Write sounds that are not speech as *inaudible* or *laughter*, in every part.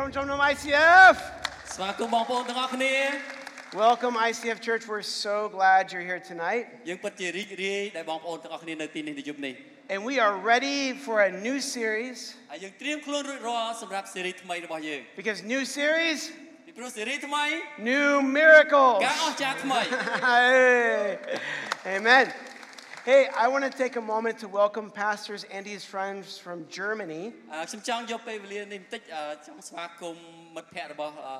ក្រុមជំនុំ ICF ស្វាគមន៍បងប្អូនទាំងអស់គ្នា Welcome ICF Church we're so glad you're here tonight យើងពិតជារីករាយដែលបងប្អូនទាំងអស់គ្នានៅទីនេះនៅយប់នេះ and we are ready for a new series ហើយយើងត្រៀមខ្លួនរួចរាល់សម្រាប់ស៊េរីថ្មីរបស់យើង because new series ពីព្រោះស៊េរីថ្មី new miracles ការអស្ចារ្យថ្មី hey. *laughs* Amen Hey, I want to take a moment to welcome pastors and his friends from Germany. អឺខ្ញុំចង់យកពេលវេលានេះបន្តិចអឺចង់ស្វាគមន៍មិត្តភ័ក្តិរបស់អឺ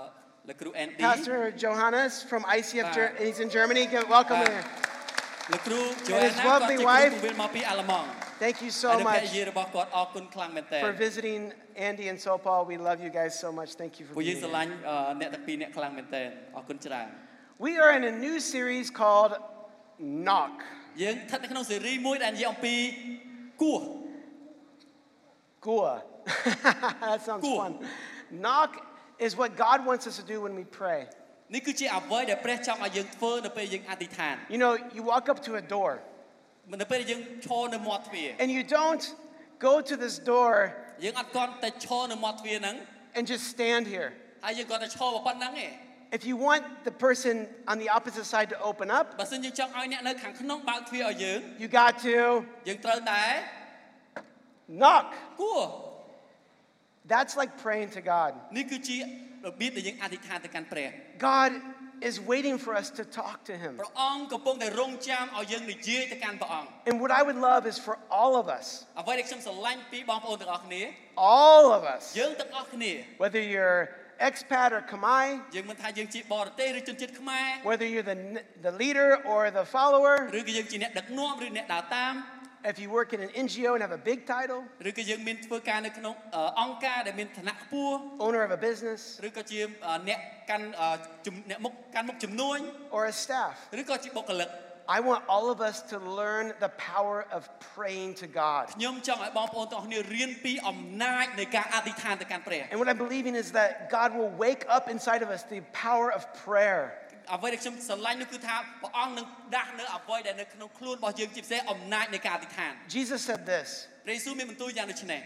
លោកគ្រូ Andy Pastor Johannes from ICF, Ah. Ger- he's in Germany. Get- Welcome Ah. here. លោកគ្រូ his Joanna គាត់ lovely ជាគ្រូ wife. ពង្រៀនមកពីអាល្លឺម៉ង់ Thank you ហើយ so និងភរិ much យារបស់គាត់អរគុណខ្លាំងមែនតើ for visiting Andy and Sopal. We love you guys so much. Thank you for ពួកយើង being ស្រ here. ឡាញ់អឺអ្នកទាំងពីរអ្នកខ្លាំងមែនតើអរគុណច្រើន We are in a new series called Knock. យើងស្ថិតនៅក្នុងស៊េរីមួយដែលនិយាយអំពីគោះ Gua. *laughs* that sounds Gua. fun. *laughs* Knock is what God wants us to do when we pray. នេះគឺជាអ្វីដែលព្រះចង់ឲ្យយើងធ្វើនៅពេលយើងអធិដ្ឋាន You know, you walk up to a door នៅពេលយើងឈរនៅមាត់ទ្វារ and you don't go to this door យើងអត់គាត់តែឈរនៅមាត់ទ្វារហ្នឹង and just stand here. ហើយយើងគាត់តែឈរប៉ុណ្ណឹងឯង If you want the person on the opposite side to open up, បើសិនយើងចង់ឲ្យអ្នកនៅខាងក្នុងបើកទ្វារឲ្យយើង you got to យើងត្រូវតែ knock. គួរ That's like praying to God. នេះគឺជារបៀបដែលយើងអធិដ្ឋានទៅកាន់ព្រះ God is waiting for us to talk to Him. ព្រះអង្គកំពុងតែរង់ចាំឲ្យយើងនិយាយទៅកាន់ព្រះអង្គ And what I would love is for all of us, អ្វីដែលខ្ញុំស្រឡាញ់ពីបងប្អូនទាំងអស់គ្នា all of us, យើងទាំងអស់គ្នា whether you're expat or Khmer, យើងមិនថាយើងជាបរទេសឬជនជាតិខ្មែរ whether you're the, the leader or the follower, ឬក៏យើងជាអ្នកដឹកនាំឬអ្នកដើរតាម if you work in an NGO and have a big title, ឬក៏យើងមានធ្វើការនៅក្នុងអឺអង្គការដែលមានឋានៈខ្ពស់ owner of a business, ឬក៏ជាអឺអ្នកកាន់អឺជំអ្នកមុខកាន់មុខជំនួញ or a staff. ឬក៏ជាបុគ្គលិក I want all of us to learn the power of praying to God. ខ្ញុំចង់ឲ្យបងប្អូនទាំងអស់គ្នារៀនពីអំណាចនៃការអធិដ្ឋានទៅកាន់ព្រះ And what I'm believing is that God will wake up inside of us the power of prayer. អ្វីដែលខ្ញុំស្រឡាញ់នោះគឺថាព្រះអង្គនឹងដាស់នៅអ្វីដែលនៅក្នុងខ្លួនរបស់យើងជាពិសេសអំណាចនៃការអធិដ្ឋាន Jesus said this ព្រះយេស៊ូវមានបន្ទូលយ៉ាងដូចនេះ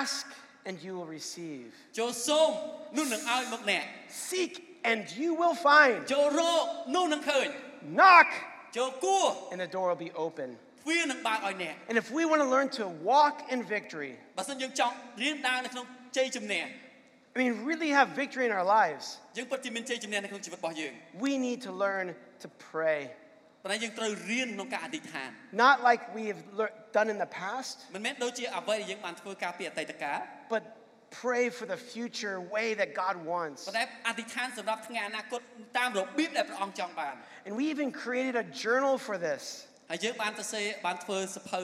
Ask and you will receive, ចូលសូមនោះនឹងឲ្យមកអ្នក seek and you will find, ចូលរកនោះនឹងឃើញ knock ចូលគួរ and the door will be open. And if we want to learn to walk in victory, I mean, really have victory in our lives, we need to learn to pray. Not like we have done in the past, but pray for the future way that God wants. ប៉ុន្តែអធិដ្ឋានសម្រាប់ថ្ងៃអនាគតតាមរបៀបដែលព្រះអង្គចង់បាន And we even created a journal for this. ហើយយើងបានទៅសេបានធ្វើសភៅ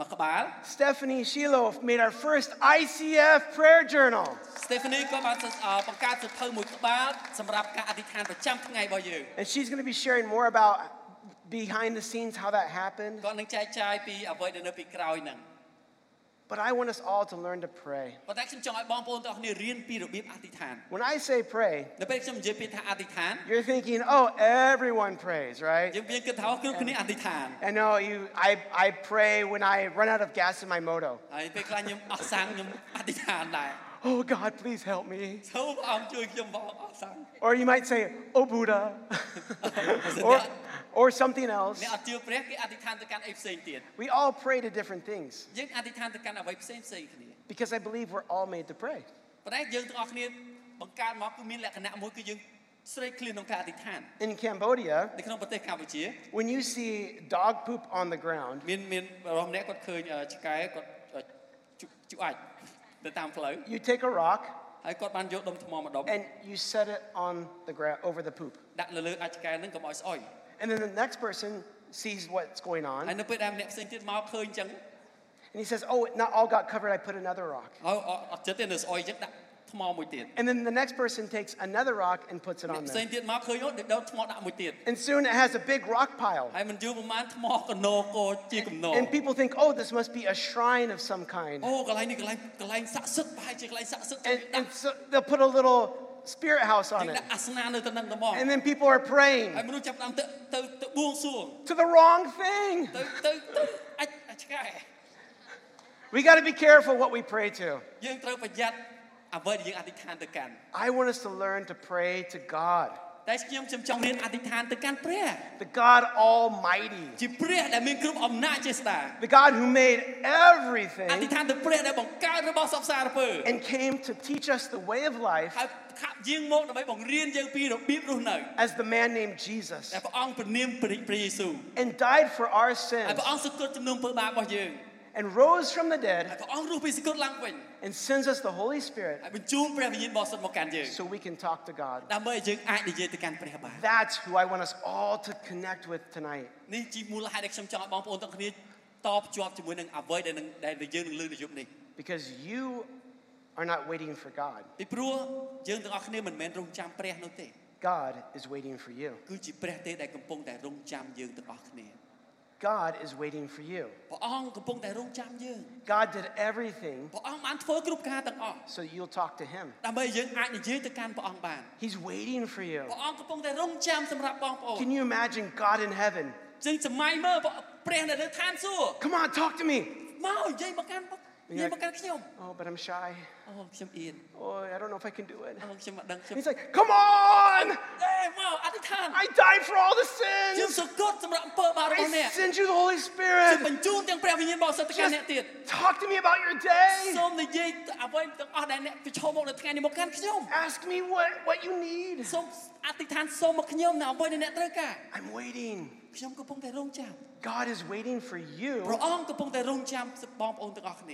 មួយក្បាល Stephanie Shiloh made our first ICF prayer journal. Stephanie ក៏បានអឺបង្កើតសភៅមួយក្បាលសម្រាប់ការអធិដ្ឋានប្រចាំថ្ងៃរបស់យើង And she's going to be sharing more about behind the scenes how that happened. គាត់នឹងចែកចាយពីអ្វីដែលនៅពីក្រោយហ្នឹង But I want us all to learn to pray. ប៉ុន្តែខ្ញុំចង់ឲ្យបងប្អូនទាំងអស់គ្នារៀនពីរបៀបអធិដ្ឋាន When I say pray, នៅពេលខ្ញុំនិយាយពីថាអធិដ្ឋាន you're thinking, oh, everyone prays, right? យើងយើងគិតថាអូគ្រប់គ្នាអធិដ្ឋាន I know you. I, I pray when I run out of gas in my moto. ហើយពេលខ្លះខ្ញុំអស់សាំងខ្ញុំអធិដ្ឋានដែរ Oh God, please help me. សូមព្រះអង្គជួយខ្ញុំបងអស់សាំង Or you might say, Oh Buddha, *laughs* or, or something else. អ្នកអត់ជឿព្រះគេអធិដ្ឋានទៅកាន់អីផ្សេងទៀត We all pray to different things យើងអធិដ្ឋានទៅកាន់អ្វីផ្សេងផ្សេងគ្នា because I believe we're all made to pray. ប៉ុន្តែយើងទាំងអស់គ្នាបង្កើតមកគឺមានលក្ខណៈមួយគឺយើងស្រេកឃ្លានក្នុងការអធិដ្ឋាន In Cambodia, នៅក្នុងប្រទេសកម្ពុជា when you see dog poop on the ground, មានមានបរិសម្នាក់គាត់ឃើញអឺឆ្កែគាត់អឺជុជុអាចទៅតាមផ្លូវ you take a rock ហើយគាត់បានយកដុំថ្មមួយដុំ and you set it on the ground over the poop. ដាក់លើលើអាចឆ្កែហ្នឹងកុំឲ្យស្អុយ And then the next person sees what's going ហើយ on នៅពេលដែលម្នាក់ផ្សេងទៀតមកឃើញអញ្ចឹង and he says, Oh, not all got covered. I put another rock. ហើយអត់អត់ចិត្តទេនៅស្អុយអញ្ចឹងដាក់ថ្មមួយទៀត And then the next person takes another rock and puts it អ្នក on ផ្សេង there. ទៀតមកឃើញអូដុំថ្មដាក់មួយទៀត And soon it has a big rock pile. ហើយមិនយូរប្រហែលថ្មកណោក៏ជាគំនរ And people think, Oh, this must be a shrine of some kind. អូកន្លែងនេះកន្លែងកន្លែងស័ក្តិសិទ្ធិប្រហែលជាកន្លែងស័ក្តិសិទ្ធិ And, ដា and ក់ so they'll put a little spirit house on it. And then people are praying to the wrong thing. we got to be careful what we pray to. I want us to learn to pray to God. The God Almighty. The God who made everything. And came to teach us the way of life ខាប់យាងមកដើម្បីបង្រៀនយើងពីរបៀបរស់នៅ as the man named Jesus ដែលព្រះអង្គព្រះនាមព្រះព្រះយេស៊ូវ and died for our ហើយ sins ព្រះអង្គសគត់ចំនួនអំពើបាបរបស់យើង and rose from the ហើយ dead ព្រះអង្គរស់ពីសគត់ឡើងវិញ and sends us the Holy Spirit ហើយបញ្ជូនព្រះវិញ្ញាណបរិសុទ្ធមកកាន់យើង so we can talk to God. ដើម្បីឲ្យយើងអាចនិយាយទៅកាន់ព្រះបាន That's who I want us all to connect with tonight. នេះជាមូលហេតុដែលខ្ញុំចង់ឲ្យបងប្អូនទាំងគ្នាតបជាប់ជាមួយនឹងអ្វីដែលនឹងដែលយើងនឹងលើកនៅយប់នេះ Because you are not waiting for God. ពីព្រោះយើងទាំងអស់គ្នាមិនមែនរងចាំព្រះនោះទេ God is waiting for you. គឺជាព្រះទេដែលកំពុងតែរងចាំយើងទាំងអស់គ្នា God is waiting for you. ព្រះអង្គកំពុងតែរងចាំយើង God did everything ព្រះអង្គបានធ្វើគ្រប់ការទាំងអស់ so you'll talk to Him. ដើម្បីឲ្យយើងអាចនិយាយទៅកាន់ព្រះអង្គបាន He's waiting for you. ព្រះអង្គកំពុងតែរងចាំសម្រាប់បងប្អូន Can you imagine God in heaven? យើងសម័យមើលព្រះនៅលើឋានសួគ៌ Come on, talk to me. មកនិយាយមកកាន់និយាយមកកាន់ខ្ញុំ Oh, but I'm shy. Oh, I don't know if I can do it. He's like, come on! I died for all the sins. I send you the Holy Spirit. Just talk to me about your day. Ask me what, what you need. I'm waiting. God is waiting for you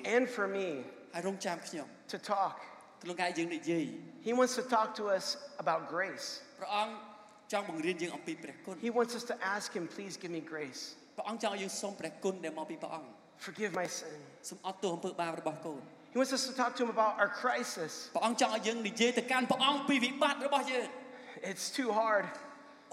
and for me ហើយរងចាំខ្ញុំ to talk. ក្នុងថ្ងៃយើងនិយាយ He wants to talk to us about grace. ព្រះអង្គចង់បង្រៀនយើងអំពីព្រះគុណ He wants us to ask Him, please give me grace. ព្រះអង្គចង់ឲ្យយើងសូមព្រះគុណដែលមកពីព្រះអង្គ Forgive my sin. សូមអត់ទោសអំពើបាបរបស់កូន He wants us to talk to Him about our crisis. ព្រះអង្គចង់ឲ្យយើងនិយាយទៅកាន់ព្រះអង្គពីវិបត្តិរបស់យើង It's too hard.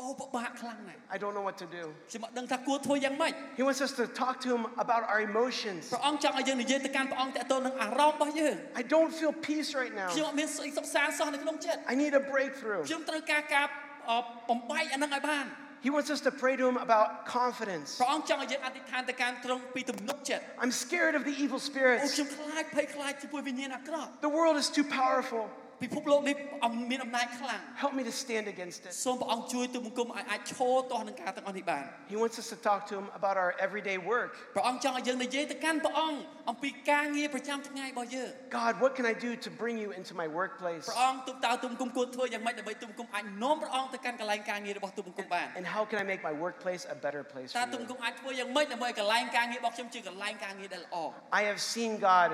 អូពិបាកខ្លាំងណាស់ I don't know what to do. ខ្ញុំអត់ដឹងថាគួរធ្វើយ៉ាងម៉េច He wants us to talk to Him about our emotions. ព្រះអង្គចង់ឲ្យយើងនិយាយទៅកាន់ព្រះអង្គតទៅនឹងអារម្មណ៍របស់យើង I don't feel peace right now. ខ្ញុំអត់មានសេចក្តីសុខសាន្តសោះនៅក្នុងចិត្ត I need a breakthrough. ខ្ញុំត្រូវការការអបំបែកអានឹងឲ្យបាន He wants us to pray to Him about confidence. ព្រះអង្គចង់ឲ្យយើងអធិដ្ឋានទៅកាន់ទ្រង់ពីទំនុកចិត្ត I'm scared of the evil អូ spirits. ខ្ញុំខ្លាចភ័យខ្លាចជាមួយវិញ្ញាណអាក្រក់ The world is too powerful. ពិភពលោកនេះអំមានអំណាចខ្លាំង Help me to stand against it. សូមព្រះអង្គជួយទូលបង្គំឲ្យអាចឈរទាស់នឹងការទាំងអស់នេះបាន He wants us to talk to Him about our everyday work. ព្រះអង្គចង់ឲ្យយើងនិយាយទៅកាន់ព្រះអង្គអំពីការងារប្រចាំថ្ងៃរបស់យើង God, what can I do to bring you into my workplace? ព្រះអង្គទូលតើទូលបង្គំគួរធ្វើយ៉ាងម៉េចដើម្បីទូលបង្គំអាចនាំព្រះអង្គទៅកាន់កន្លែងការងាររបស់ទូលបង្គំបាន And how can I make my workplace a better place តើ for ទូលប you? ង្គំអាចធ្វើយ៉ាងម៉េចដើម្បីឲ្យកន្លែងការងាររបស់ខ្ញុំជាកន្លែងការងារដែលល្អ I have seen God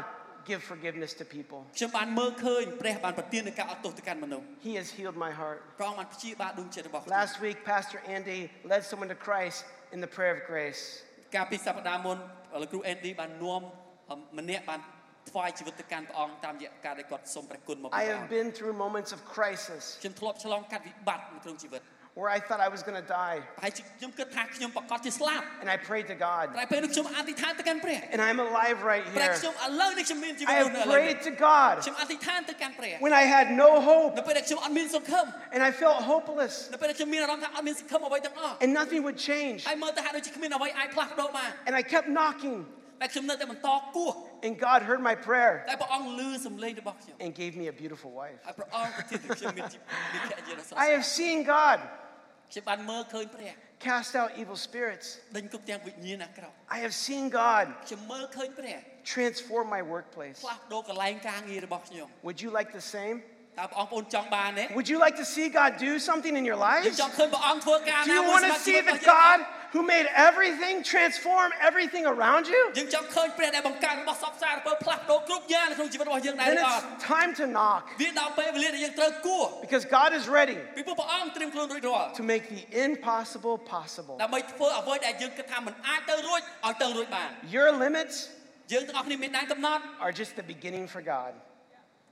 give forgiveness to people. ខ្ញុំបានមើលឃើញព្រះបានប្រទាននូវការអត់ទោសទៅកាន់មនុស្ស He has healed my heart. ព្រះអង្គបានព្យាបាលដួងចិត្តរបស់ខ្ញុំ Last week, Pastor Andy led someone to Christ in the prayer of grace. កាលពីសប្តាហ៍មុនលោកគ្រូអេនឌីបាននាំម្នាក់បានថ្វាយជីវិតទៅកាន់ព្រះអង្គតាមរយៈការដែលគាត់សូមព្រះគុណមកពី I ព្រះអ have ង្គ been through moments of crisis ខ្ញុំធ្លាប់ឆ្លងកាត់វិបត្តិនៅក្នុងជីវិត where I thought I was going to die, ប្រហែលជាខ្ញុំគិតថាខ្ញុំប្រកាសជាស្លាប់ and I prayed to God. តែពេលនោះខ្ញុំអធិដ្ឋានទៅកាន់ព្រះ And I'm alive right ព្រះ here. ខ្ញុំឥឡូវនេះខ្ញុំមានជីវិត I រ have ស់នៅឥឡូវនេះ prayed to God ខ្ញុំអធិដ្ឋានទៅកាន់ព្រះ when I had no hope នៅពេលដែលខ្ញុំអត់មានសង្ឃឹម and I felt hopeless នៅពេលដែលខ្ញុំមានអារម្មណ៍ថាអត់មានសង្ឃឹមអ្វីទាំងអស់ and nothing would change. ហើយមើលទៅហាក់ដូចជាគ្មានអ្វីអាចផ្លាស់ប្ដូរបាន And I kept knocking, And God heard my prayer and gave me a beautiful wife. I have seen God cast out evil spirits. I have seen God transform my workplace. Would you like the same? Would you like to see God do something in your life? Do you want to see that God who made everything transform everything around you? យើងចង់ឃើញព្រះដែលបង្កើតរបស់សពសារពើផ្លាស់ប្ដូរគ្រប់យ៉ាងនៅក្នុងជីវិតរបស់យើងដែរ Then ឬអត់ it's time to knock វាដល់ពេលវេលាដែលយើងត្រូវគួរ because God is ready ពីព្រោះព្រះអង្គត្រៀមខ្លួនរួចរាល់ to make the impossible possible. ដើម្បីធ្វើអ្វីដែលយើងគិតថាមិនអាចទៅរួចឲ្យទៅរួចបាន Your limits យើងទាំងអស់គ្នាមានដែនកំណត់ are just the beginning for God.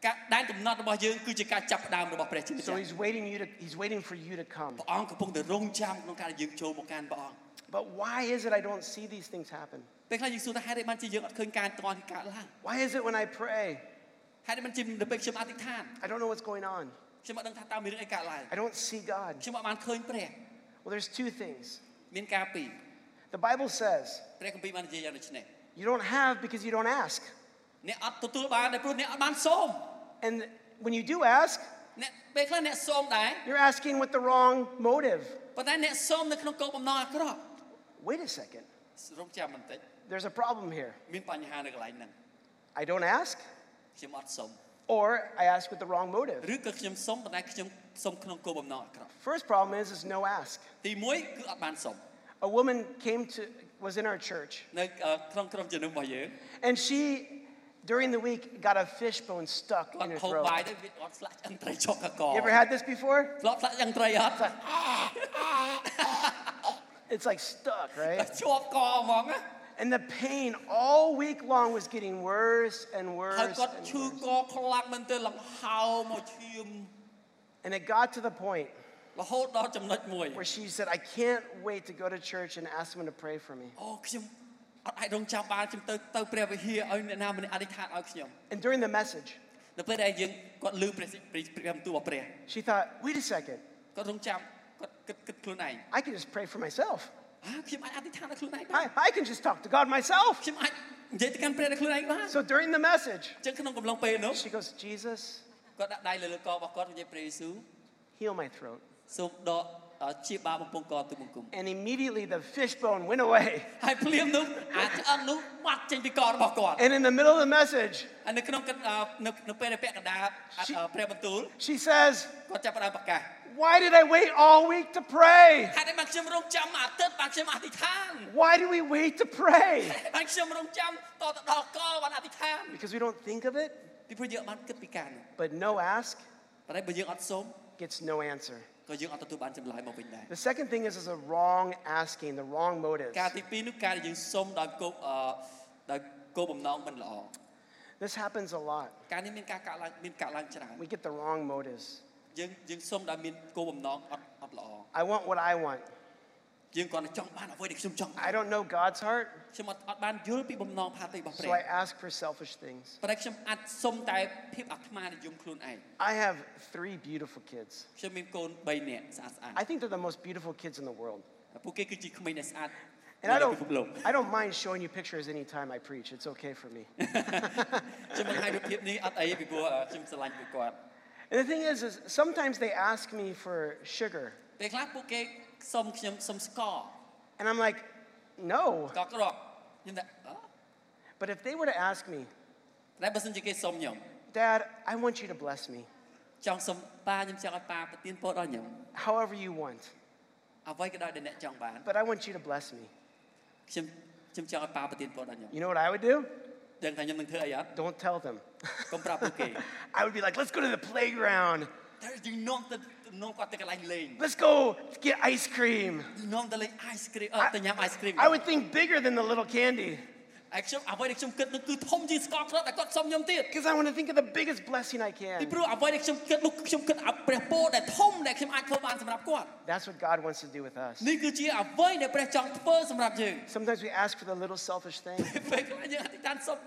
ការដែនកំណត់របស់យើងគឺជាការចាប់ផ្ដើមរបស់ព្រះជាម្ចា So ស់ he's waiting you to he's waiting for you to come. ព្រះអង្គកំពុងតែរងចាំក្នុងការដែលយើងចូលមកកាន់ព្រះអង្គ But why is it I don't see these things happen? ពេលខ្លះយើងសួរថាហេតុអីបានជាយើងអត់ឃើញការតន់កើតឡើង Why is it when I pray ហេតុអីបានជានៅពេលខ្ញុំអធិដ្ឋាន I don't know what's going on? ខ្ញុំអត់ដឹងថាតើមានរឿងអីកើតឡើង I don't see God. ខ្ញុំអត់បានឃើញព្រះ Well, there's two things. មានការពីរ The Bible says ព្រះគម្ពីរបាននិយាយយ៉ាងដូចនេះ you don't have because you don't ask. អ្នកអត់ទទួលបានតែព្រោះអ្នកអត់បានសូម And when you do ask, អ្នកពេលខ្លះអ្នកសូមដែរ you're asking with the wrong motive. ប៉ុន្តែអ្នកសូមនៅក្នុងគោលបំណងអាក្រក់ Wait a second. រងចាំបន្តិច There's a problem here. មានបញ្ហានៅកន្លែងហ្នឹង I don't ask, ខ្ញុំអត់សូម or I ask with the wrong motive. ឬក៏ខ្ញុំសូមប៉ុន្តែខ្ញុំសូមក្នុងគោលបំណងអាក្រក់ First problem is is no ask. ទី1គឺអត់បានសូម A woman came to was in our church, នៅអឺក្នុងក្រុមជំនុំរបស់យើង and she during the week got a fish bone stuck គាត់ in her ហូប throat. បាយទៅវាអត់ស្លាក់ឆ្អឹងត្រីចុកកក You ever had this before? ធ្លាប់ស្លាក់ឆ្អឹងត្រីអត់ It's like stuck, right? ជាប់កហ្មងណា And the pain all week long was getting worse and ហើយ worse. គាត់ and ឈឺ worse. កខ្លាំងមែនទែនឡើងហៅមកឈាម And it got to the point រហូតដល់ចំណុចមួយ where she said, I can't wait to go to church and ask someone to pray for me. អូខ្ញុំអត់អាចរងចាំបានខ្ញុំទៅទៅព្រះវិហារឲ្យអ្នកណាម្នាក់អធិដ្ឋានឲ្យខ្ញុំ And during the message, នៅពេលដែលយើងគាត់លឺព្រះសិព្រះព្រះបន្ទូលរបស់ព្រះ she thought, wait a second, គាត់រងចាំ គាត់គិតគិតខ្លួនឯង I can just pray for myself. អើខ្ញុំអាចអធិដ្ឋានឲ្យខ្លួនឯងបាន I, I can just talk to God myself. ខ្ញុំអាចនិយាយទៅកាន់ព្រះដល់ខ្លួនឯងបាន So during the message, អញ្ចឹងក្នុងកំឡុងពេលនោះ she goes, Jesus, គាត់ដាក់ដៃលើលើករបស់គាត់និយាយព្រះយេស៊ូវ heal my throat. សូមដកអឺជាបាបំពង់កទូបង្គំ And immediately the fish bone went away. ហើយភ្លាមនោះអាចឆ្អឹងនោះបាត់ចេញពីករបស់គាត់ And in the middle of the message, ហើយនៅក្នុងកិច្ចអឺនៅនៅពេលដែលពាក់កណ្ដាលអឺព្រះបន្ទូល she says, គាត់ចាប់ផ្ដើមប្រកាស why did I wait all week to pray? Why do we wait to pray? Because we don't think of it. But no ask gets no answer. The second thing is, is a wrong asking, the wrong motive. This happens a lot. We get the wrong motives. យើងយើងសូមដោយមានគោលបំណងអត់អត់ល្អ I want what I want. យើងគាត់តែចង់បានអ្វីដែលខ្ញុំចង់ I don't know God's heart, ខ្ញុំអត់អត់បានយល់ពីបំណងផាតីរបស់ព្រះ so I ask for selfish things. ប៉ុន្តែខ្ញុំអាចសុំតែភាពអាត្មានិយមខ្លួនឯង I have three beautiful kids. ខ្ញុំមានកូន3នាក់ស្អាតស្អាត I think they're the most beautiful kids in the world. ពួកគេគឺជាក្មេងដែលស្អាត And I នៅលើ don't, ពិភពលោក I don't mind showing you pictures anytime I preach. It's okay for me. *laughs* ខ្ញុំបង្ហាញរូបភាពនេះអត់អីពីព្រោះអឺខ្ញុំស្រឡាញ់ពួកគាត់ And the thing is, is sometimes they ask me for sugar. ពេលខ្លះពួកគេសុំខ្ញុំសុំស្ករ And I'm like, no. ស្ករក្របខ្ញុំថាអឺ But if they were to ask me, តែបើសិនជាគេសុំខ្ញុំ Dad, I want you to bless me ចង់សុំប៉ាខ្ញុំចង់ឲ្យប៉ាប្រទានពរដល់ខ្ញុំ however you want. អ្វីក៏ដោយដែលអ្នកចង់បាន But I want you to bless me. ខ្ញុំខ្ញុំចង់ឲ្យប៉ាប្រទានពរដល់ខ្ញុំ You know what I would do? Don't tell them. *laughs* I would be like, let's go to the playground. Let's go get ice cream. Uh, I, I would think bigger than the little candy. ហើយខ្ញុំអ្វីដែលខ្ញុំគិតនោះគឺធំជាងស្ករគ្រាប់ដែលគាត់សុំខ្ញុំទៀត because I want to think of the biggest blessing I ពី can. ព្រោះអ្វីដែលខ្ញុំគិតនោះខ្ញុំគិតឲ្យព្រះពរដែលធំដែលខ្ញុំអាចធ្វើបានសម្រាប់គាត់ That's what God wants to do with us. នេះគឺជាអ្វីដែលព្រះចង់ធ្វើសម្រាប់យើង Sometimes we ask for the little selfish thing. ពេលខ្លះយើងអធិដ្ឋានសុំ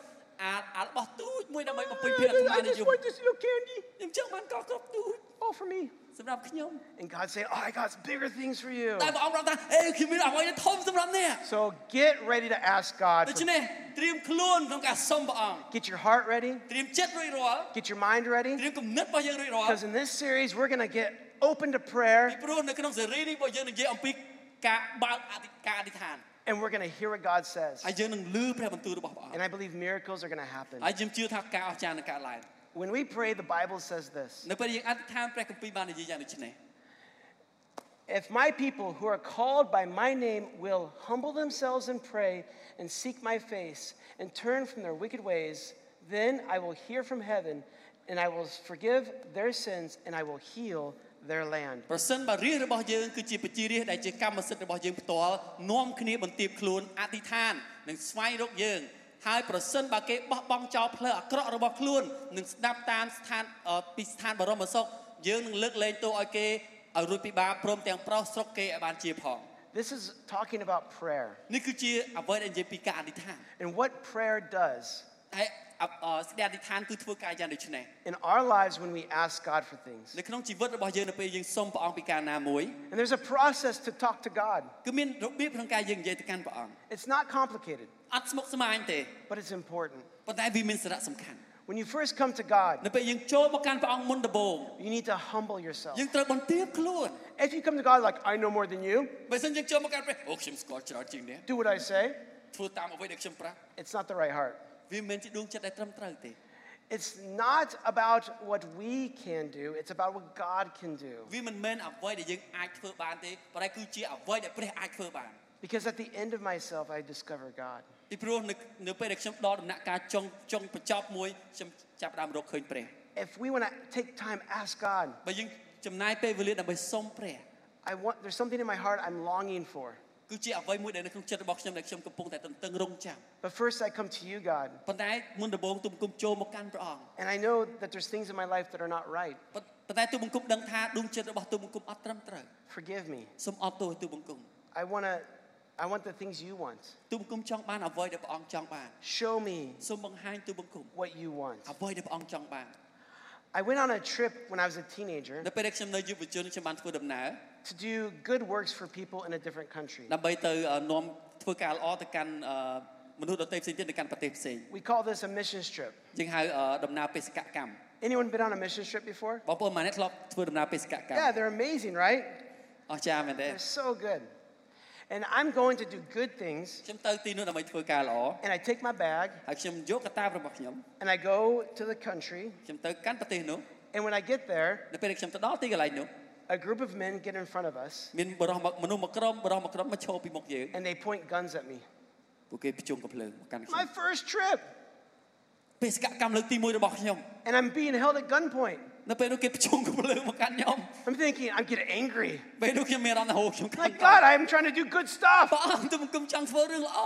អាអារបស់ទូចមួយដើម្បីបំពេញភាពអាត្មា I និយ just ម want this little candy. ខ្ញុំចង់បានកកគ្រប់ទូច Oh, for me. សម្រាប់ខ្ញុំ And God saying, Oh, I got bigger things for you. តែព្រះអង្គប្រាប់ថាអេខ្ញុំមានអ្វីដែលធំសម្រាប់អ្នក So get ready to ask God. ដូ for- ច្នេះត្រៀមខ្លួនក្នុងការសុំព្រះអង្គ get your heart ready. ត្រៀមចិត្តរួចរាល់ Get your mind ready. ត្រៀមគំនិតរបស់យើងរួចរាល់ Because in this series, we're going to get open to prayer ពីព្រោះនៅក្នុងសេរីនេះរបស់យើងនិយាយអំពីការបើកអធិការអធិដ្ឋាន and we're going to hear what God says. ហើយយើងនឹងលឺព្រះបន្ទូលរបស់ព្រះអង្គ And I believe miracles are going to happen. ហើយយើងជឿថាការអស្ចារ្យនឹងកើតឡើង When we pray, the Bible says this នៅពេលយើងអធិដ្ឋានព្រះគម្ពីរបាននិយាយយ៉ាងដូចនេះ If my people who are called by my name will humble themselves and pray and seek my face and turn from their wicked ways, then I will hear from heaven and I will forgive their sins and I will heal their land. ប្រសិនបើរាជរបស់យើងគឺជាប្រជារាជដែលជាកម្មសិទ្ធិរបស់យើងផ្ទាល់នាំគ្នាបន្ទាបខ្លួនអធិដ្ឋាននិងស្វែងរកយើង ហើយប្រសិនបើគេបោះបង់ចោលផ្លូវអាក្រក់របស់ខ្លួននិងស្ដាប់តាមស្ថានអឺពីស្ថានបរមសុខយើងនឹងលើកលែងទោសឲ្យគេឲ្យរួចពីបាបព្រមទាំងប្រោសស្រុកគេឲ្យបានជាផង This is talking about prayer នេះគឺជាអ្វីដែលនិយាយពីការអធិដ្ឋាន and what prayer does ហើយអអសេចក្តីអធិដ្ឋានគឺធ្វើការយ៉ាងដូចនេះ in our lives when we ask God for things. នៅក្នុងជីវិតរបស់យើងនៅពេលយើងសុំព្រះអង្គពីការណាមួយ And there's a process to talk to God. គឺមានរបៀបក្នុងការយើងនិយាយទៅកាន់ព្រះអង្គ It's not complicated, អត់ស្មុគស្មាញទេ but it's important. ប៉ុន្តែវាមានសារៈសំខាន់ When you first come to God, នៅពេលយើងចូលមកកាន់ព្រះអង្គមុនដំបូង you need to humble yourself. យើងត្រូវបន្ទាបខ្លួន If you come to God like, I know more than you, បើមិនយើងចូលមកកាន់ព្រះអូខ្ញុំស្គាល់ច្រើនជាងនេះ do what I say, ធ្វើតាមអ្វីដែលខ្ញុំប្រាប់ it's not the right heart. វាមិនមែនជាដួងចិត្តដែលត្រឹមត្រូវទេ It's not about what we can do, it's about what God can do. វាមិនមែនអ្វីដែលយើងអាចធ្វើបានទេប៉ុន្តែគឺជាអ្វីដែលព្រះអាចធ្វើបាន Because at the end of myself, I discover God. ពីព្រោះនៅនៅពេលដែលខ្ញុំដល់ដំណាក់កាលចុងចុងបញ្ចប់មួយខ្ញុំចាប់ផ្ដើមរកឃើញព្រះ If we want to take time, ask God. បើយើងចំណាយពេលវេលាដើម្បីសុំព្រះ I want there's something in my heart I'm longing for. គឺជាអ្វីមួយដែលនៅក្នុងចិត្តរបស់ខ្ញុំដែលខ្ញុំកំពុងតែទន្ទឹងរង់ចាំ But first I come to you, God. ប៉ុន្តែមុនដំបូងទូបង្គំចូលមកកាន់ព្រះអង្គ And I know that there's things in my life that are not right. ប៉ុន្ប៉ុន្តែទូបង្គំដឹងថាដួងចិត្តរបស់ទូបង្គំអត់ត្រឹមត្រូវ Forgive me. សូមអត់ទោសទូបង្គំ I want to I want the things you want. ទូបង្គំចង់បានអ្វីដែលព្រះអង្គចង់បាន Show me សូមបង្ហាញទូបង្គំ what you want. អ្វីដែលព្រះអង្គចង់បាន I went on a trip when I was a teenager នៅពេលដែលខ្ញុំនៅយុវជនខ្ញុំបានធ្វើដំណើរ to do good works for people in a different country. ដើម្បីទៅអឺនាំធ្វើការល្អទៅកាន់អឺមនុស្សដទៃផ្សេងទៀតនៅកាន់ប្រទេសផ្សេង We call this a mission trip. យើងហៅអឺដំណើរបេសកកម្ម Anyone been on a mission trip before? បងប្អូនម៉ានេះធ្លាប់ធ្វើដំណើរបេសកកម្ម Yeah, they're amazing, right? អស្ចារ្យមែនទេ They're so good. And I'm going to do good things, ខ្ញុំទៅទីនោះដើម្បីធ្វើការល្អ and I take my bag ហើយខ្ញុំយកកតាបរបស់ខ្ញុំ and I go to the country. ខ្ញុំទៅកាន់ប្រទេសនោះ And when I get there, នៅពេលដែលខ្ញុំទៅដល់ទីកន្លែងនោះ a group of men get in front of us មានបរិសុទ្ធមនុស្សមួយក្រុមបរិសុទ្ធមួយក្រុមមកឈរពីមុខយើង and they point guns at me. ពួកគេប្រជុំកំភ្លើងមកកាន់ខ្ញុំ My first trip, បេសកកម្មលើកទី1របស់ខ្ញុំ and I'm being held at gunpoint. នៅពេលនោះគេប្រជុំកំភ្លើងមកកាន់ខ្ញុំ I'm thinking, I'm getting angry. ពេលនោះខ្ញុំមានអារម្មណ៍ថាហូខ្ញុំខ្លាច Like, God, I'm trying to do good stuff. ព្រះអង្គទៅមកគុំចង់ធ្វើរឿងល្អ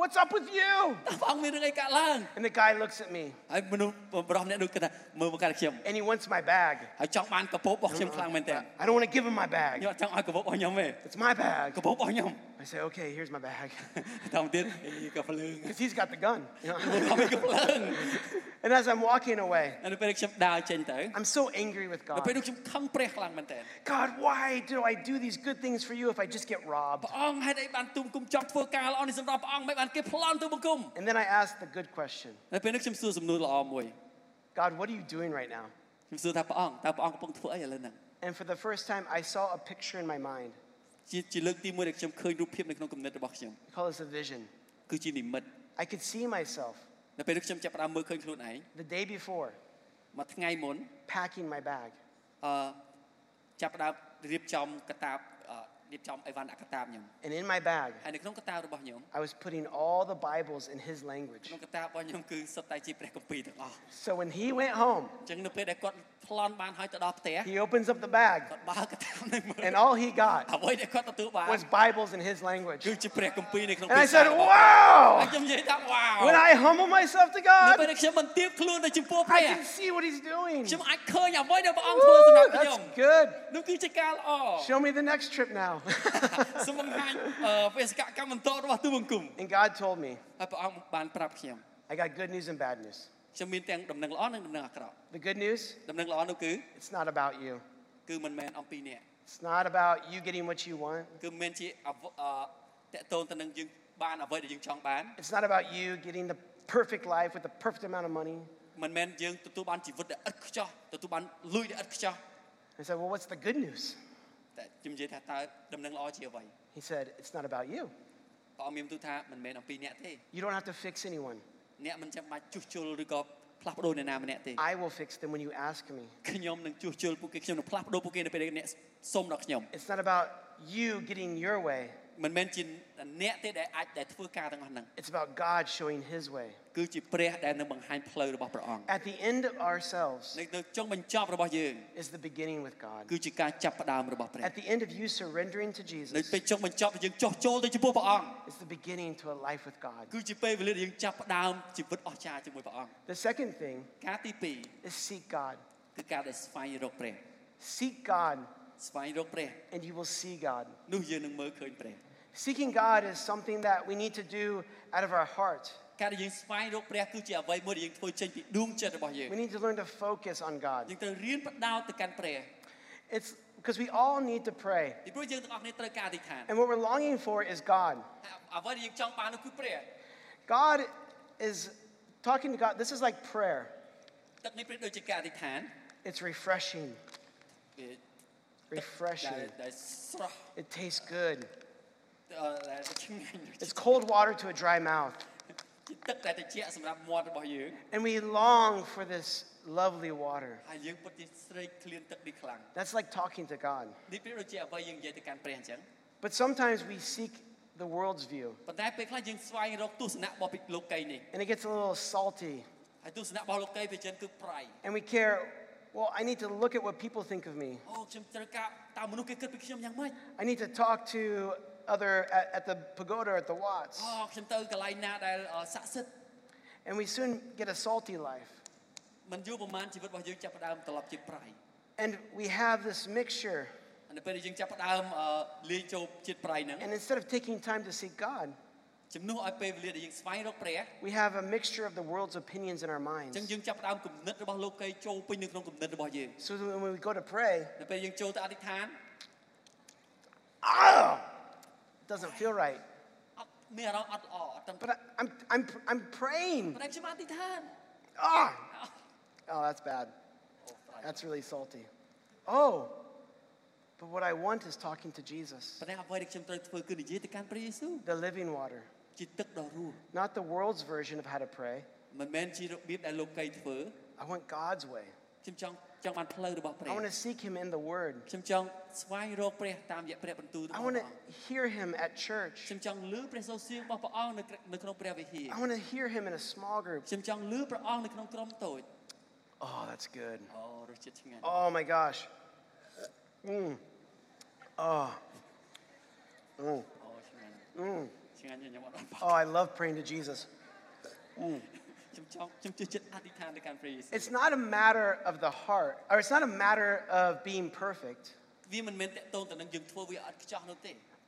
What's up with you? តើព្រះអង្គមានរឿងអីកើតឡើង And the guy looks at me ហើយមនុស្សបរិសុទ្ធអ្នកនោះគាត់ថាមើលមកកាន់ខ្ញុំ and he wants my bag. ហើយចង់បានកពប់របស់ខ្ញុំខ្លាំងមែនតើ I don't want to give him my ខ្ញុំ bag. អត់ចង់ឲ្យកពប់របស់ខ្ញុំទេ It's my bag. កពប់របស់ខ្ញុំ I say, okay, here's my bag. *laughs* តាមទៀតអីកភ្លើង Because he's got the gun. *laughs* you *laughs* know? ខ្ញុំមានកភ្លើង and as I'm walking away, ហើយនៅពេលខ្ញុំដើរចេញទៅ I'm so angry with នៅពេល God. នោះខ្ញុំខឹងព្រះខ្លាំងមែនតើ God, why do I do these good things for you if I just get robbed? ព្រះអង្គហេតុអីបានទូបង្គំចង់ធ្វើការល្អនេះសម្រាប់ព្រះអង្គមិនបានគេប្លន់ទូបង្គំ And then I ask the good question នៅពេលនោះខ្ញុំសួរសំណួរល្អមួយ God, what are you doing right now? ខ្ញុំសួរថាព្រះអង្គតើព្រះអង្គកំពុងធ្វើអីឥឡូវហ្នឹង And for the first time, I saw a picture in my mind. ជាជាលើកទី1ដែលខ្ញុំឃើញរូបភាពនៅក្នុងគំនិតរបស់ខ្ញុំ We call this a vision. គឺជានិមិត្ត I could see myself នៅពេលនោះខ្ញុំចាប់ផ្ដើមមើលឃើញខ្លួនឯង the day before មួយថ្ងៃមុន packing my bag. អឺចាប់ផ្ដើមរៀបចំកតាបអឺរៀបចំអីវ៉ាន់ដាក់កតាបខ្ញុំ And in my bag, ហើយនៅក្នុងកតាបរបស់ខ្ញុំ I was putting all the Bibles in his language. ក្នុងកតាបរបស់ខ្ញុំគឺសុទ្ធតែជាព្រះគម្ពីរទាំងអស់ So when he went home, អញ្ចឹងនៅពេលដែលគាត់ ប្លន់បានហើយទៅដល់ផ្ទះ he opens up the bag, គាត់បើកកតាបនឹងមើល and all he got អ្វីដែលគាត់ទទួលបាន was Bibles in his language. គឺជាព្រះគម្ពីរនៅក្នុង And I ភាសា said, របស់ Wow! ហើយខ្ញុំនិយាយថាវ៉ាវ When I humble myself to នៅ God, ពេលដែលខ្ញុំបន្ទាបខ្លួនទៅចំពោះព្រះ I can see what he's doing. ខ្ញុំអាចឃើញអ្វីដែលព្រះអង្គធ្វើសម្រាប់ Woo, ខ្ញុំ that's good. នោះគឺជាការល្អ Show me the next trip now. *laughs* សូមបង្ហាញអឺបេសកកម្មបន្តរបស់ទូបង្គំ and God told me, ហើយព្រះអង្គបានប្រាប់ខ្ញុំ I got good news and bad news. ខ្ញុំមានទាំងដំណឹងល្អនិងដំណឹងអាក្រក់ The good news, ដំណឹងល្អនោះគឺ it's not about you. គឺមិនមែនអំពីអ្នក It's not about you getting what you want. គឺមិនមែនជាអវអឺតកតូនទៅនឹងយើងបានអ្វីដែលយើងចង់បាន It's not about you getting the perfect life with the perfect amount of money. មិនមែនយើងទទួលបានជីវិតដែលឥតខ្ចោះទទួលបានលុយដែលឥតខ្ចោះ I said, Well, what's the good news? តែខ្ញុំនិយាយថាតើដំណឹងល្អជាអ្វី He said, It's not about you. ព្រះអង្គមានបន្ទូលថាមិនមែនអំពីអ្នកទេ You don't have to fix anyone. អ្នកមិនចាំបាច់ជួសជុលឬក៏ផ្លាស់ប្ដូរអ្នកណាម្នាក់ទេ I will fix them when you ask me. ខ្ញុំនឹងជួសជុលពួកគេខ្ញុំនឹងផ្លាស់ប្ដូរពួកគេនៅពេលដែលអ្នកសុំដល់ខ្ញុំ It's not about you getting your way. មិនមែនជាអ្នកទេដែលអាចដែលធ្វើការទាំងអស់ហ្នឹង It's about God showing his way. គឺជាព្រះដែលនឹងបង្ហាញផ្លូវរបស់ព្រះអង្គ At the end of ourselves នៅនៅចុងបញ្ចប់របស់យើង is the beginning with God. គឺជាការចាប់ផ្ដើមរបស់ព្រះ At the end of you surrendering to នៅ Jesus ពេលចុងបញ្ចប់យើងចុះចូលទៅចំពោះព្រះអង្គ is the beginning to a life with God. គឺជាពេលវេលាដែលយើងចាប់ផ្ដើមជីវិតអស្ចារ្យជាមួយព្រះអង្គ The second thing ការទី is seek God. 2គឺការដែលស្វែងរកព្រះ Seek God ស្វែងរកព្រះ and you will see God. នោះយើងនឹងមើលឃើញព្រះ Seeking God is something that we need to do out of our heart. ការដែលយើងស្វែងរកព្រះគឺជាអ្វីមួយដែលយើងធ្វើចេញពីដួងចិត្តរបស់យើង We need to learn to focus on God. យើងត្រូវរៀនបដោតទៅកាន់ព្រះ It's because we all need to pray. ពីព្រោះយើងទាំងអស់គ្នាត្រូវការអធិដ្ឋាន And what we're longing for is God. អ្វីដែលយើងចង់បាននោះគឺព្រះ God is talking to God. This is like prayer. ទឹកនេះប្រៀបដូចជាការអធិដ្ឋាន It's refreshing, វា refreshing. ដែលដែលស្រស់ It tastes good. *laughs* It's cold water to a dry mouth. And we long for this lovely water. That's like talking to God. But sometimes we seek the world's view. And it gets a little salty. And we care well, I need to look at what people think of me. I need to talk to other at, at the pagoda at the wats. And we soon get a salty life. And we have this mixture. And instead of taking time to seek God, ជំនួសឲ្យពេលវេលាដែលយើងស្វែងរកព្រះ we have a mixture of the world's opinions in our អ minds. ញ្ចឹងយើងចាប់ផ្ដើមគំនិតរបស់លោកីចូលពេញនៅក្នុងគំនិតរបស់យើង So that when we go to pray, នៅពេលយើងចូលទៅអធិដ្ឋាន ah, it doesn't feel right. អត់មានអារម្មណ៍អត់ល្អអត់ទាំង But I, I'm, I'm, I'm praying. ប៉ុន្តែខ្ញុំអធិដ្ឋាន Ah! Oh, that's bad. That's really salty. Oh, but what I want is talking to Jesus, ប៉ុន្តែអ្វីដែលខ្ញុំត្រូវធ្វើគឺនិយាយទៅកាន់ព្រះយេស៊ូវ the living water, ជាទឹកដ៏រស់ not the world's version of how to pray. មិនមែនជារបៀបដែលលោកីធ្វើ I want God's way. ខ្ញុំចង់ចង់បានផ្លូវរបស់ព្រះ I want to seek Him in the Word. ខ្ញុំចង់ស្វែងរកព្រះតាមរយៈព្រះបន្ទូលរបស់ I ព្រះ want អ to ង្គ hear Him at church. ខ្ញុំចង់លឺព្រះសូរសៀងរបស់ព្រះអង្គនៅក្រនៅក្នុងព្រះវិហារ I want to hear Him in a small group. ខ្ញុំចង់លឺព្រះអង្គនៅក្នុងក្រុមតូច Oh, that's good. អូរសជាតិឆ្ងាញ់ Oh my gosh. Mm. Oh. Mm. អូឆ្ងាញ់ Mm. Oh, I love praying to Jesus. It's not a matter of the heart, or it's not a matter of being perfect.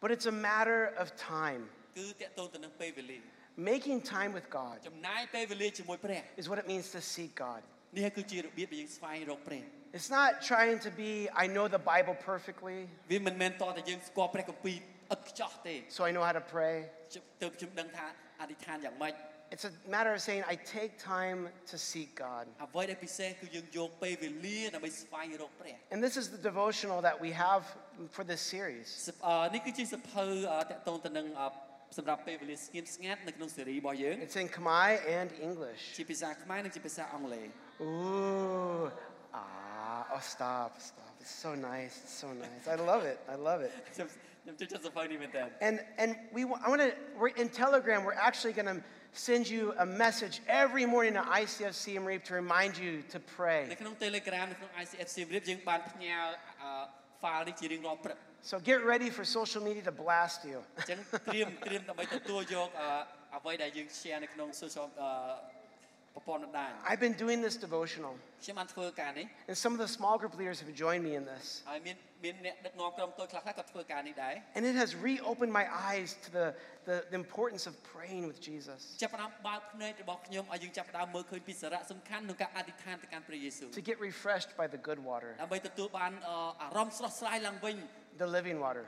But it's a matter of time. Making time with God is what it means to seek God. It's not trying to be, I know the Bible perfectly. វាមិនមែនតតែយើងស្គាល់ព្រះគម្ពីរឥតខ្ចោះទេ so I know how to pray. ខ្ញុំទើបខ្ញុំដឹងថាអធិដ្ឋានយ៉ាងម៉េច It's a matter of saying, I take time to seek God. អ្វីដែលពិសេសគឺយើងយកពេលវេលាដើម្បីស្វែងរកព្រះ And this is the devotional that we have for this series. សភអឺនេះគឺជាសភៅអឺតកតងទៅនឹងអឺសម្រាប់ពេលវេលាស្ងៀមស្ងាត់នៅក្នុងស៊េរីរបស់យើង It's in Khmer and English. ជាភាសាខ្មែរនិងជាភាសាអង់គ្លេស Ooh. Ah. Oh, stop, stop. It's so nice. It's so nice. I love it. I love it. *laughs* ខ្ញុំខ្ញុំចូលចិត្តសភៅនេះមែនតើ And and we wa- I want to. We're in Telegram. We're actually going to send you a message every morning to ICF Siem Reap to remind you to នៅ pray. ក្នុង Telegram នៅក្នុង ICF សៀមរាបយើងបានផ្ញើអឺ file នេះជារៀងរាល់ព្រឹក So get ready for social media to blast you. អញ្ចឹងត្រៀមត្រៀមដើម្បីទទួលយកអឺអ្វីដែលយើង share នៅក្នុង social អឺ ប្រព័ន្ធបណ្ដាញ I've been doing this devotional, ខ្ញុំបានធ្វើការនេះ and some of the small group leaders have joined me in this. ហើយមានមានអ្នកដឹកនាំក្រុមតូចខ្លះៗក៏ធ្វើការនេះដែរ And it has reopened my eyes to the, the, the importance of praying with Jesus, ចាប់ផ្ដើមបើកភ្នែករបស់ខ្ញុំឲ្យយើងចាប់ផ្ដើមមើលឃើញពីសារៈសំខាន់ក្នុងការអធិដ្ឋានទៅកាន់ព្រះយេស៊ូវ to get refreshed by the good water, ដើម្បីទទួលបានអឺអារម្មណ៍ស្រស់ស្រាយឡើងវិញ the living water.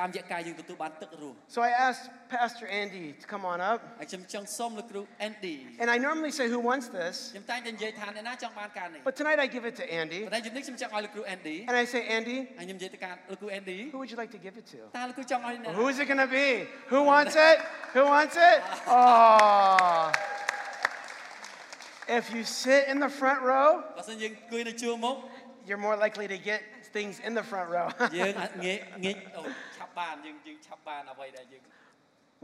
តាមរយៈការយើងទទួលបានទឹករស់ So I asked Pastor Andy to come on up. ហើយខ្ញុំចង់សូមលោកគ្រូ Andy And I normally say, Who wants this? ខ្ញុំតែងតែនិយាយថាអ្នកណាចង់បានការនេះ But tonight I give it to Andy. ប៉ុន្តែជំនិចខ្ញុំចង់ឲ្យលោកគ្រូ Andy And I say, Andy, ហើយខ្ញុំនិយាយទៅកាន់លោកគ្រូ Andy who would you like to give it to? តើលោកគ្រូចង់ឲ្យអ្នកណា Who is it going to be? Who wants it? Who wants it? *laughs* Oh. If you sit in the front row, បើសិនយើងអង្គុយនៅជួរមុខ you're more likely to get things in the front row. *laughs* យើងអាចងាកងាកអូឆាប់បានយើងយើងឆាប់បានអ្វីដែលយើង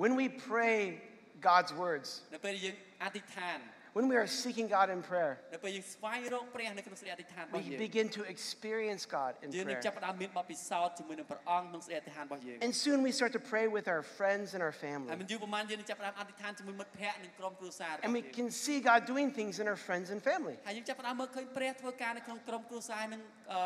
when we pray God's words, នៅពេលយើងអធិដ្ឋាន when we are seeking God in prayer, នៅពេលយើងស្វែងរកព្រះនៅក្នុងសេចក្តីអធិដ្ឋានរបស់ we យើង begin to experience God in យើងនឹង prayer. ចាប់ផ្ដើមមានបទពិសោធន៍ជាមួយនឹងព្រះអង្គក្នុងសេចក្តីអធិដ្ឋានរបស់យើង And soon we start to pray with our friends and our ហើយ family. មិនយូរប្រហែលយើងនឹងចាប់ផ្ដើមអធិដ្ឋានជាមួយមិត្តភ័ក្តិនិងក្រុមគ្រួសាររបស់ And we យើង can see God doing things in our friends and family. ហើយយើងចាប់ផ្ដើមមើលឃើញព្រះធ្វើការនៅក្នុងក្រុមគ្រួសារនិងអឺ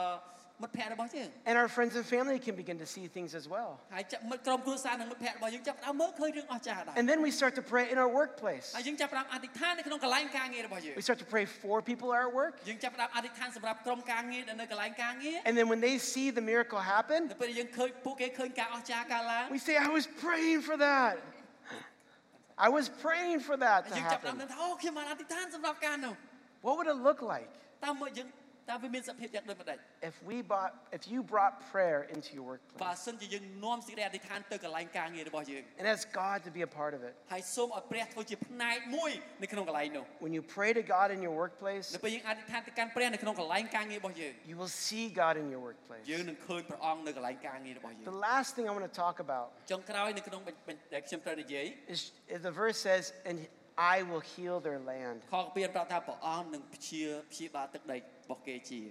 មិត្តភ័ក្តិរបស់យើង And our friends and family can begin to see things as well. ហើយចាប់មិត្តក្រុមគ្រួសារនិងមិត្តភ័ក្តិរបស់យើងចាប់ផ្ដើមមើលឃើញរឿងអស្ចារ្យដែរ And then we start to pray in our workplace. ហើយយើងចាប់ផ្ដើមអធិដ្ឋាននៅក្នុងកន្លែងការងាររបស់យើង We start to pray for people at our work. យើងចាប់ផ្ដើមអធិដ្ឋានសម្រាប់ក្រុមការងារដែលនៅកន្លែងការងារ And then when they see the miracle happen, នៅពេលយើងឃើញពួកគេឃើញការអស្ចារ្យកើតឡើង we say, I was praying for that. I was praying for that to យើងចាប់ផ្ដើម happen. ដឹងថាអូខ្ញុំបានអធិដ្ឋានសម្រាប់ការនោះ What would it look like តើមកយើងតើវាមានសភាពយ៉ាងដូចម្ដេច if we brought, if you brought prayer into your បើ workplace សិនជាយើងនាំសេចក្តីអធិដ្ឋានទៅកន្លែងការងាររបស់យើង and ask God to be a part of it? ហើយសូមឲ្យព្រះធ្វើជាផ្នែកមួយនៅក្នុងកន្លែងនោះ When you pray to God in your workplace, នៅពេលយើងអធិដ្ឋានទៅកាន់ព្រះនៅក្នុងកន្លែងការងាររបស់យើង you will see God in your workplace. យើងនឹងឃើញព្រះអង្គនៅកន្លែងការងាររបស់យើង The last thing I want to talk about ចុងក្រោយនៅក្នុងបញ្បញ្ដែលខ្ញុំត្រូវនិយាយ is, is the verse says, and I will heal their land. ខកពីប្រាប់ថាព្រះអង្គនឹងព្យាព្យាបាលទឹកដី របស់គេជា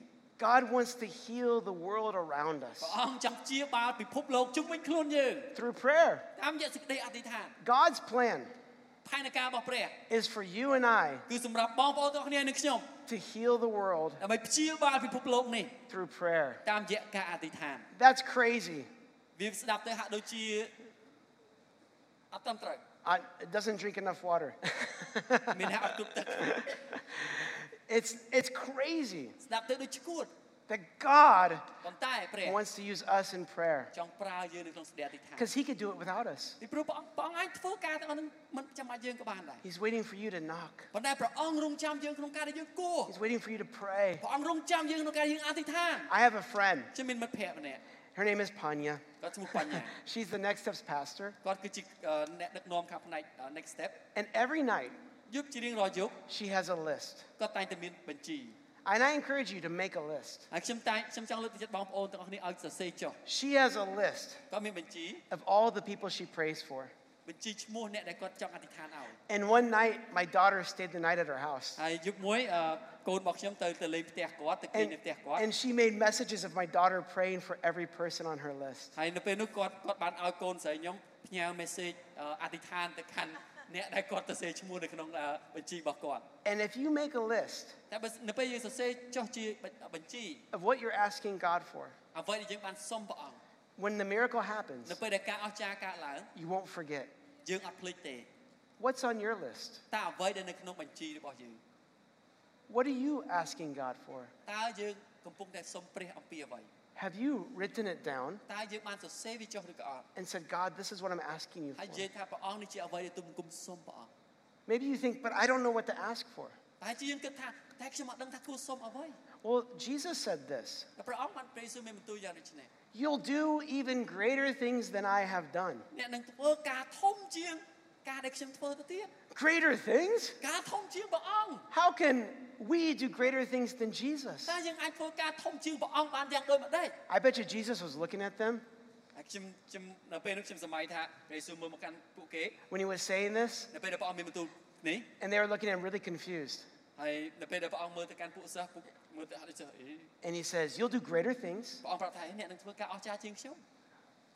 God wants to heal the world around us ព្រះអង្គចង់ព្យាបាលពិភពលោកជុំវិញខ្លួនយើង through prayer. តាមរយៈសេចក្តីអធិដ្ឋាន God's plan ផែនការរបស់ព្រះ is for you and I គឺសម្រាប់បងប្អូនទាំងគ្នានិងខ្ញុំ to heal the world ដើម្បីព្យាបាលពិភពលោកនេះ through prayer. តាមរយៈការអធិដ្ឋាន That's crazy. វាស្ដាប់ទៅហាក់ដូចជាអត់ត្រឹមត្រូវ I, it doesn't drink enough water. *laughs* មានហាក់អត់គ្រប់ទឹក it's, it's crazy ស្ដាប់ទៅដូចឈួត that God ប៉ុន្តែព្រះ wants to use us in prayer ចង់ប្រើយើងនៅក្នុងសេចក្តីអធិដ្ឋាន because He could do it without us. ពីព្រោះព្រះអង្គព្រះអង្គអាចធ្វើការទាំងអស់ហ្នឹងមិនចាំបាច់យើងក៏បានដែរ He's waiting for you to knock, ប៉ុន្តែព្រះអង្គរងចាំយើងក្នុងការដែលយើងគួរ He's waiting for you to pray. ព្រះអង្គរងចាំយើងក្នុងការយើងអធិដ្ឋាន I have a friend. ខ្ញុំមានមិត្តភក្តិម្នាក់ Her name is Panya. គាត់ឈ្មោះបញ្ញា *laughs* She's the Next Steps pastor. គាត់គឺជាអឺអ្នកដឹកនាំខាងផ្នែកអឺ next step And every night, យប់ជារៀងរាល់យប់ she has a list. គាត់តែងតែមានបញ្ជី And I encourage you to make a list. ហើយខ្ញុំតែងខ្ញុំចង់លើកទឹកចិត្តបងប្អូនទាំងអស់គ្នាឲ្យសរសេរចុះ She has a list គាត់មានបញ្ជី of all the people she prays for. បញ្ជីឈ្មោះអ្នកដែលគាត់ចង់អធិដ្ឋានឲ្យ And one night, my daughter stayed the night at her house. ហើយយប់មួយអឺកូនរបស់ខ្ញុំទៅទៅលេងផ្ទះគាត់ទៅគេង And, នៅផ្ទះគាត់ and she made messages of my daughter praying for every person on her list. ហើយនៅពេលនោះគាត់គាត់បានឲ្យកូនស្រីខ្ញុំផ្ញើ message អធិដ្ឋានទៅកាន់អ្នកដែលគាត់ទៅសេឈ្មោះនៅក្នុងអឺបញ្ជីរបស់គាត់ And if you make a list តែបើនៅពេលយើងសរសេរចុះជាបញ្ជី of what you're asking God for, អ្វីដែលយើងបានសុំព្រះអង្គ when the miracle happens, នៅពេលដែលការអស្ចារ្យកើតឡើង you won't forget. យើងអត់ភ្លេចទេ What's on your list? តើអ្វីដែលនៅក្នុងបញ្ជីរបស់យើង What are you asking God for? តើយើងកំពុងតែសុំព្រះអំពីអ្វី Have you written it down តើយើងបានសរសេរវាចុះឬក៏អត់ and said, God, this is what I'm asking you ហើយនិយាយ for? ថាព្រះអង្គនេះជាអ្វីដែលទុំគុំសុំព្រះអង្គ Maybe you think, but I don't know what to ask for. តែជាយើងគិតថាតែខ្ញុំអត់ដឹងថាគួរសុំអ្វី Well, Jesus said this តែព្រះអង្គបានព្រះយេស៊ូវមានបន្ទូលយ៉ាងដូចនេះ You'll do even greater things than I have done. អ្នកនឹងធ្វើការធំជាង ការដែលខ្ញុំធ្វើទៅទៀត Greater things? ការធំជាងព្រះអង្គ How can we do greater things than Jesus? តើយើងអាចធ្វើការធំជាងព្រះអង្គបានយ៉ាងដូចម្ដេច I bet you Jesus was looking at them ហើយខ្ញុំខ្ញុំនៅពេលនោះខ្ញុំសម័យថាព្រះយេស៊ូវមើលមកកាន់ពួកគេ when he was saying this, នៅពេលដែលព្រះអង្គមានបន្ទូលនេះ and they were looking at him really confused. ហើយនៅពេលដែលព្រះអង្គមើលទៅកាន់ពួកសិស្សពួកមើលទៅអត់ដូចអី And he says, You'll do greater things ព្រះអង្គប្រាប់ថាអ្នកនឹងធ្វើការអស្ចារ្យជាងខ្ញុំ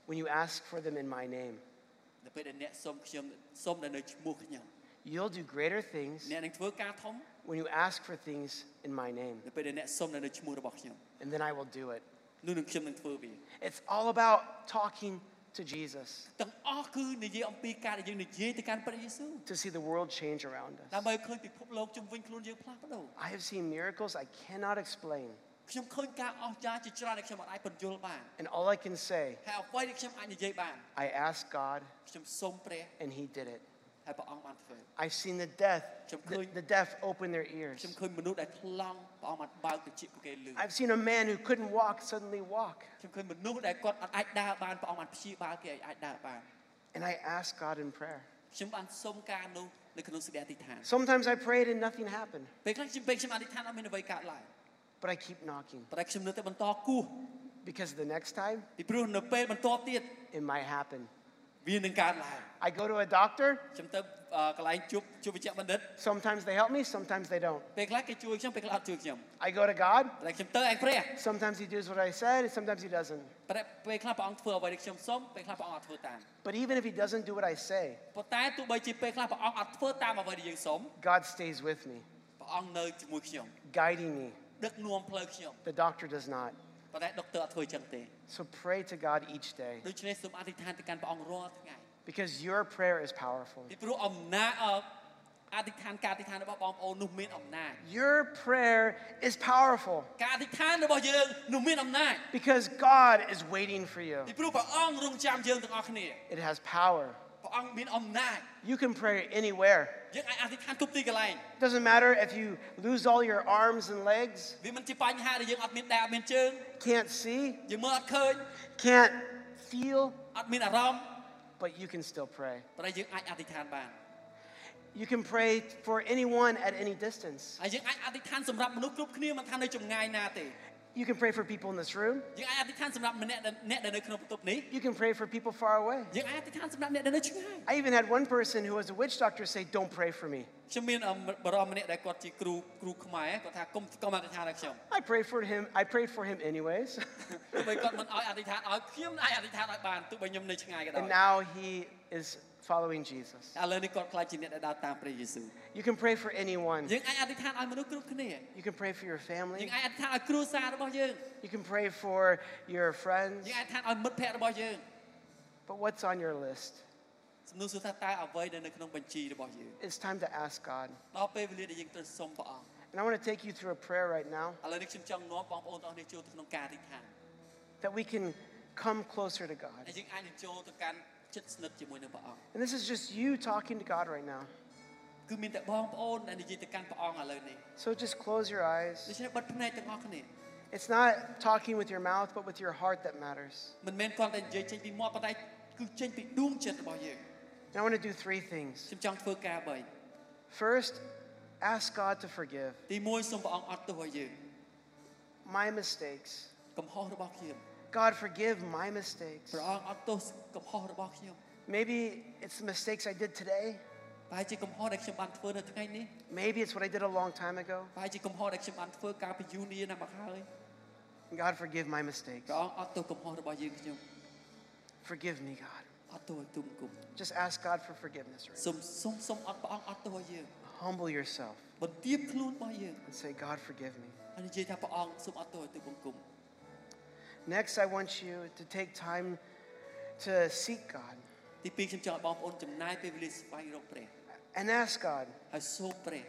when you ask for them in my name. នៅពេលដែលអ្នកសុំខ្ញុំសុំនៅឈ្មោះខ្ញុំ You'll do greater things អ្នកនឹងធ្វើការធំ when you ask for things in my name, នៅពេលដែលអ្នកសុំនៅឈ្មោះរបស់ខ្ញុំ and then I will do it. នោះនឹងខ្ញុំនឹងធ្វើវា It's all about talking to Jesus ទាំងអស់គឺនិយាយអំពីការដែលយើងនិយាយទៅកាន់ព្រះយេស៊ូវ to see the world change around us. ដើម្បីឃើញពិភពលោកជុំវិញខ្លួនយើងផ្លាស់ប្ដូរ I have seen miracles I cannot explain, ខ្ញុំឃើញការអស្ចារ្យជាច្រើនដែលខ្ញុំអាចបញ្យល់បាន and all I can say, ហើយអ្វីដែលខ្ញុំអាចនិយាយបាន I asked God, ខ្ញុំសុំព្រះ and He did it. ហើយព្រះអង្គបានធ្វើ I've seen the deaf, the, the deaf open their ears. ខ្ញុំឃើញមនុស្សដែលថ្លង់ព្រះអង្គបានបើកទៅជាពួកគេលឺ I've seen a man who couldn't walk suddenly walk. ខ្ញុំឃើញមនុស្សដែលគាត់អត់អាចដើរបានព្រះអង្គបានព្យាបាលគេឲ្យអាចដើរបាន And I asked God in prayer. ខ្ញុំបានសុំការនោះនៅក្នុងសេចក្តីអធិដ្ឋាន Sometimes I prayed and nothing happened, ពេលខ្លះខ្ញុំពេលខ្ញុំអធិដ្ឋានអត់មានអ្វីកើតឡើង but I keep knocking ប៉ុន្តែខ្ញុំនៅតែបន្តគោះ because the next time ពីព្រោះនៅពេលបន្ទាប់ទៀត it might happen. វានឹងកើតឡើង I go to a doctor. ខ្ញុំទៅអឺកន្លែងជួបជួបវិជ្ជបណ្ឌិត Sometimes they help me, sometimes they don't. ពេលខ្លះគេជួយខ្ញុំពេលខ្លះអត់ជួយខ្ញុំ I go to God. តែខ្ញុំទៅឯព្រះ Sometimes He does what I said, and sometimes He doesn't. ប៉ុន្តែពេលខ្លះព្រះអង្គធ្វើអ្វីដែលខ្ញុំសុំពេលខ្លះព្រះអង្គអត់ធ្វើតាម But even if He doesn't do what I say, ប៉ុន្តែទោះបីជាពេលខ្លះព្រះអង្គអត់ធ្វើតាមអ្វីដែលយើងសុំ God stays with me, ព្រះអង្គនៅជាមួយខ្ញុំ guiding me. ដឹកនាំផ្លូវខ្ញុំ The doctor does not. ប៉ុន្តែដុកទ័រអត់ធ្វើចឹងទេ So pray to God each day ដូច្នេះសូមអធិដ្ឋានទៅកាន់ព្រះអង្គរាល់ថ្ងៃ because your prayer is powerful. ពីព្រោះអំណាចអអធិដ្ឋានការអធិដ្ឋានរបស់បងប្អូននោះមានអំណាច Your prayer is powerful ការអធិដ្ឋានរបស់យើងនោះមានអំណាច because God is waiting for you. ពីព្រោះព្រះអង្គរងចាំយើងទាំងអស់គ្នា It has power. You can pray anywhere. Doesn't matter if you lose all your arms and legs. Can't see. Can't feel. But you can still pray. You can pray for anyone at any distance. ហើយយើងអាចអធិដ្ឋានសម្រាប់មនុស្សគ្រប់គ្នាមិនថានៅចម្ងាយណាទេ You can pray for people in this room. យើងអាចអធិដ្ឋានសម្រាប់ម្នាក់ដែលអ្នកដែលនៅក្នុងបន្ទប់នេះ You can pray for people far away. យើងអាចអធិដ្ឋានសម្រាប់អ្នកដែលនៅឆ្ងាយ I even had one person who was a witch doctor say, Don't pray for me. ខ្ញុំមានអមបរិមម្នាក់ដែលគាត់ជាគ្រូគ្រូខ្មែរគាត់ថាគុំគុំអធិដ្ឋានឲ្យខ្ញុំ I prayed for him. I prayed for him anyways. *laughs* ទោះបីគាត់មិនឲ្យអធិដ្ឋានឲ្យខ្ញុំអាចអធិដ្ឋានឲ្យបានទោះបីខ្ញុំនៅឆ្ងាយក៏ដោយ and now he is following Jesus. ឥឡូវនេះគាត់ខ្លាចជាអ្នកដែលដើរតាមព្រះយេស៊ូវ You can pray for anyone. យើងអាចអធិដ្ឋានឲ្យមនុស្សគ្រប់គ្នា You can pray for your យើង family. អាចអធិដ្ឋានឲ្យគ្រួសាររបស់យើង You can pray for your friends. យើងអាចអធិដ្ឋានឲ្យមិត្តភ័ក្តិរបស់យើង But what's on your list? សំណួរសួរថាតើអ្វីដែលនៅក្នុងបញ្ជីរបស់យើង It's time to ask God. ដល់ពេលវេលាដែលយើងត្រូវសុំព្រះអង្គ And I want to take you through a prayer right now ឥឡូវនេះខ្ញុំចង់នាំបងប្អូនទាំងអស់គ្នាចូលទៅក្នុងការអធិដ្ឋាន that we can come closer to God. ហើយយើងអាចនឹងចូលទៅកាន់ ចិត្តស្និទ្ធជាមួយនឹងព្រះអង្គ And this is just you talking to God right now. គឺមានតែបងប្អូនដែលនិយាយទៅកាន់ព្រះអង្គឥឡូវនេះ So just close your eyes. ដូច្នេះបិទភ្នែកទាំងអស់គ្នា It's not talking with your mouth, but with your heart that matters. មិនមែនគ្រាន់តែនិយាយចេញពីមាត់ប៉ុន្តែគឺចេញពីដួងចិត្តរបស់យើង And I want to do three things. ខ្ញុំចង់ធ្វើការបី First, ask God to forgive ទី1សូមព្រះអង្គអត់ទោសឲ្យយើង my mistakes. កំហុសរបស់ខ្ញុំ God, forgive my mistakes. ព្រះអង្គអត់ទោសកំហុសរបស់ខ្ញុំ Maybe it's the mistakes I did today. ប្រហែលជាកំហុសដែលខ្ញុំបានធ្វើនៅថ្ងៃនេះ Maybe it's what I did a long time ago. ប្រហែលជាកំហុសដែលខ្ញុំបានធ្វើកាលពីយូរនាណាស់មកហើយ God, forgive my mistakes. ព្រះអង្គអត់ទោសកំហុសរបស់យើងខ្ញុំ Forgive me, God. អត់ទោសឲ្យទុំគុំ Just ask God for forgiveness. Right? សូមសូមសូមអត់ព្រះអង្គអត់ទោសឲ្យយើង Humble yourself បន្ទាបខ្លួនរបស់យើង and say, God, forgive me. ហើយនិយាយថាព្រះអង្គសូមអត់ទោសឲ្យទុំគុំ Next, I want you to take time to seek God ទី2ខ្ញុំចង់ឲ្យបងប្អូនចំណាយពេលវេលាស្វែងរកព្រះ and ask God, ហើយសូមព្រះ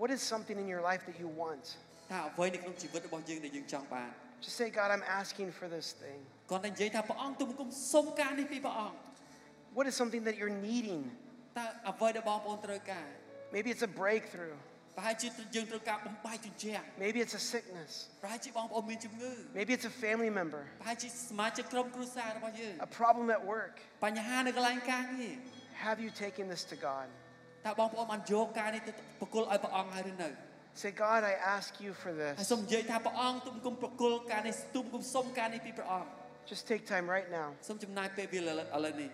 what is something in your life that you want? ថាអ្វីនៅក្នុងជីវិតរបស់យើងដែលយើងចង់បាន Just say, God, I'm asking for this thing. គាត់តែនិយាយថាព្រះអង្គទុំគុំសូមការនេះពីព្រះអង្គ What is something that you're needing? តើអ្វីដែលបងប្អូនត្រូវការ Maybe it's a breakthrough. ប្រហែលជាយើងត្រូវការបំបាយជញ្ជាំង Maybe it's a sickness. ប្រហែលជាបងប្អូនមានជំងឺ Maybe it's a family member. ប្រហែលជាសមាជិកក្រុមគ្រួសាររបស់យើង A problem at work. បញ្ហានៅកន្លែងការងារ Have you taken this to God? តើបងប្អូនបានយកការនេះទៅប្រគល់ឲ្យព្រះអង្គហើយឬនៅ Say, God, I ask you for ហើយ this. សូមនិយាយថាព្រះអង្គទុំគុំប្រគល់ការនេះទុំគុំសុំការនេះពីព្រះអង្គ Just take time right now. សូមចំណាយពេលវេលាឥឡូវនេះ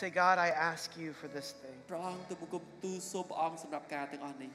Say, God, I ask you for this thing. ព្រះអង្គទុំគុំទូលសូមព្រះអង្គសម្រាប់ការទាំងអស់នេះ